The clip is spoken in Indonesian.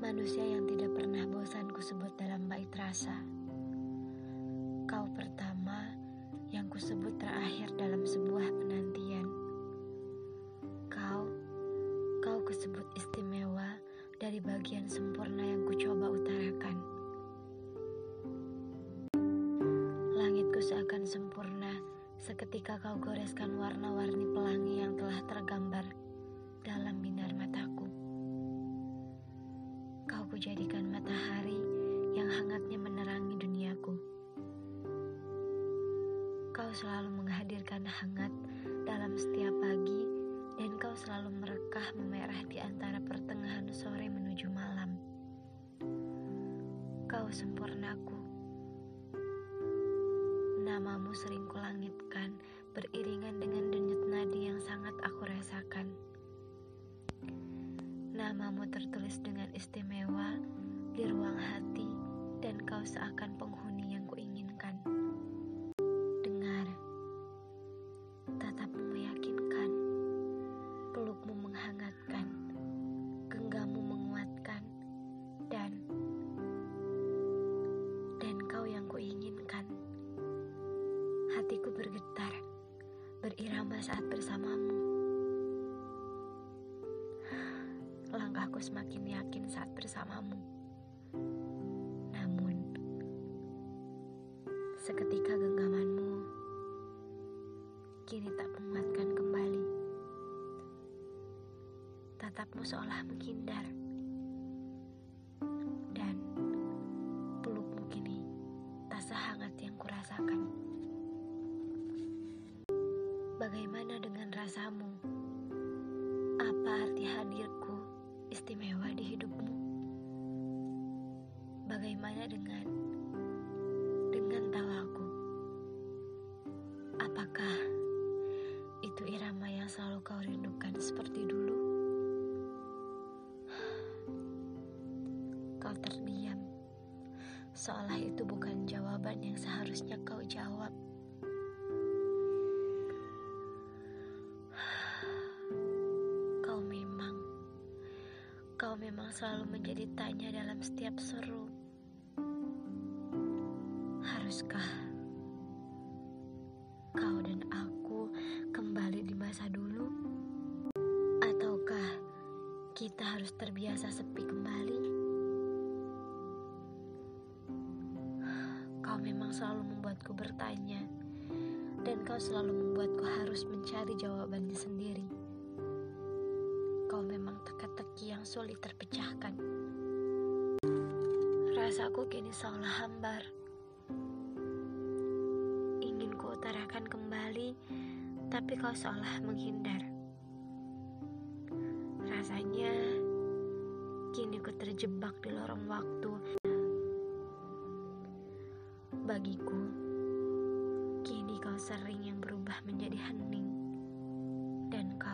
Manusia yang tidak pernah bosan kusebut dalam bait rasa. Kau pertama yang kusebut terakhir dalam sebuah penantian. Kau, kau kusebut istimewa dari bagian sempurna yang kucoba utarakan. Langitku seakan sempurna seketika kau goreskan warna-warni pelangi yang telah tergambar dalam binar mataku. Kau kujadikan matahari yang hangatnya menerangi duniaku. Kau selalu menghadirkan hangat dalam setiap pagi dan kau selalu merekah memerah di antara pertengahan sore menuju malam. Kau sempurnaku. Namamu sering kulangitkan beriringan dengan denyut nadi yang sangat aku rasakan. Namamu tertulis dengan istimewa di ruang hati dan kau seakan penghuni yang kuinginkan. Dengar, tatapmu meyakinkan, pelukmu menghangatkan, genggammu menguatkan, dan dan kau yang kuinginkan. Hatiku bergetar, berirama saat bersamamu. Langkahku semakin yakin saat bersamamu. Namun, seketika genggamanmu kini tak menguatkan kembali. Tatapmu seolah menghindar. Dan pelukmu kini tak sehangat yang kurasakan. Bagaimana dengan rasamu? Apa arti hadirku istimewa di hidupmu? Bagaimana dengan dengan tawaku? Apakah itu irama yang selalu kau rindukan seperti dulu? Kau terdiam, seolah itu bukan jawaban yang seharusnya kau jawab. Kau memang selalu menjadi tanya dalam setiap seru. Haruskah kau dan aku kembali di masa dulu? Ataukah kita harus terbiasa sepi kembali? Kau memang selalu membuatku bertanya, dan kau selalu membuatku harus mencari jawabannya sendiri. Sulit terpecahkan. Rasaku kini seolah hambar. Ingin kuutarakan kembali, tapi kau seolah menghindar. Rasanya kini ku terjebak di lorong waktu. Bagiku, kini kau sering yang berubah menjadi hening, dan kau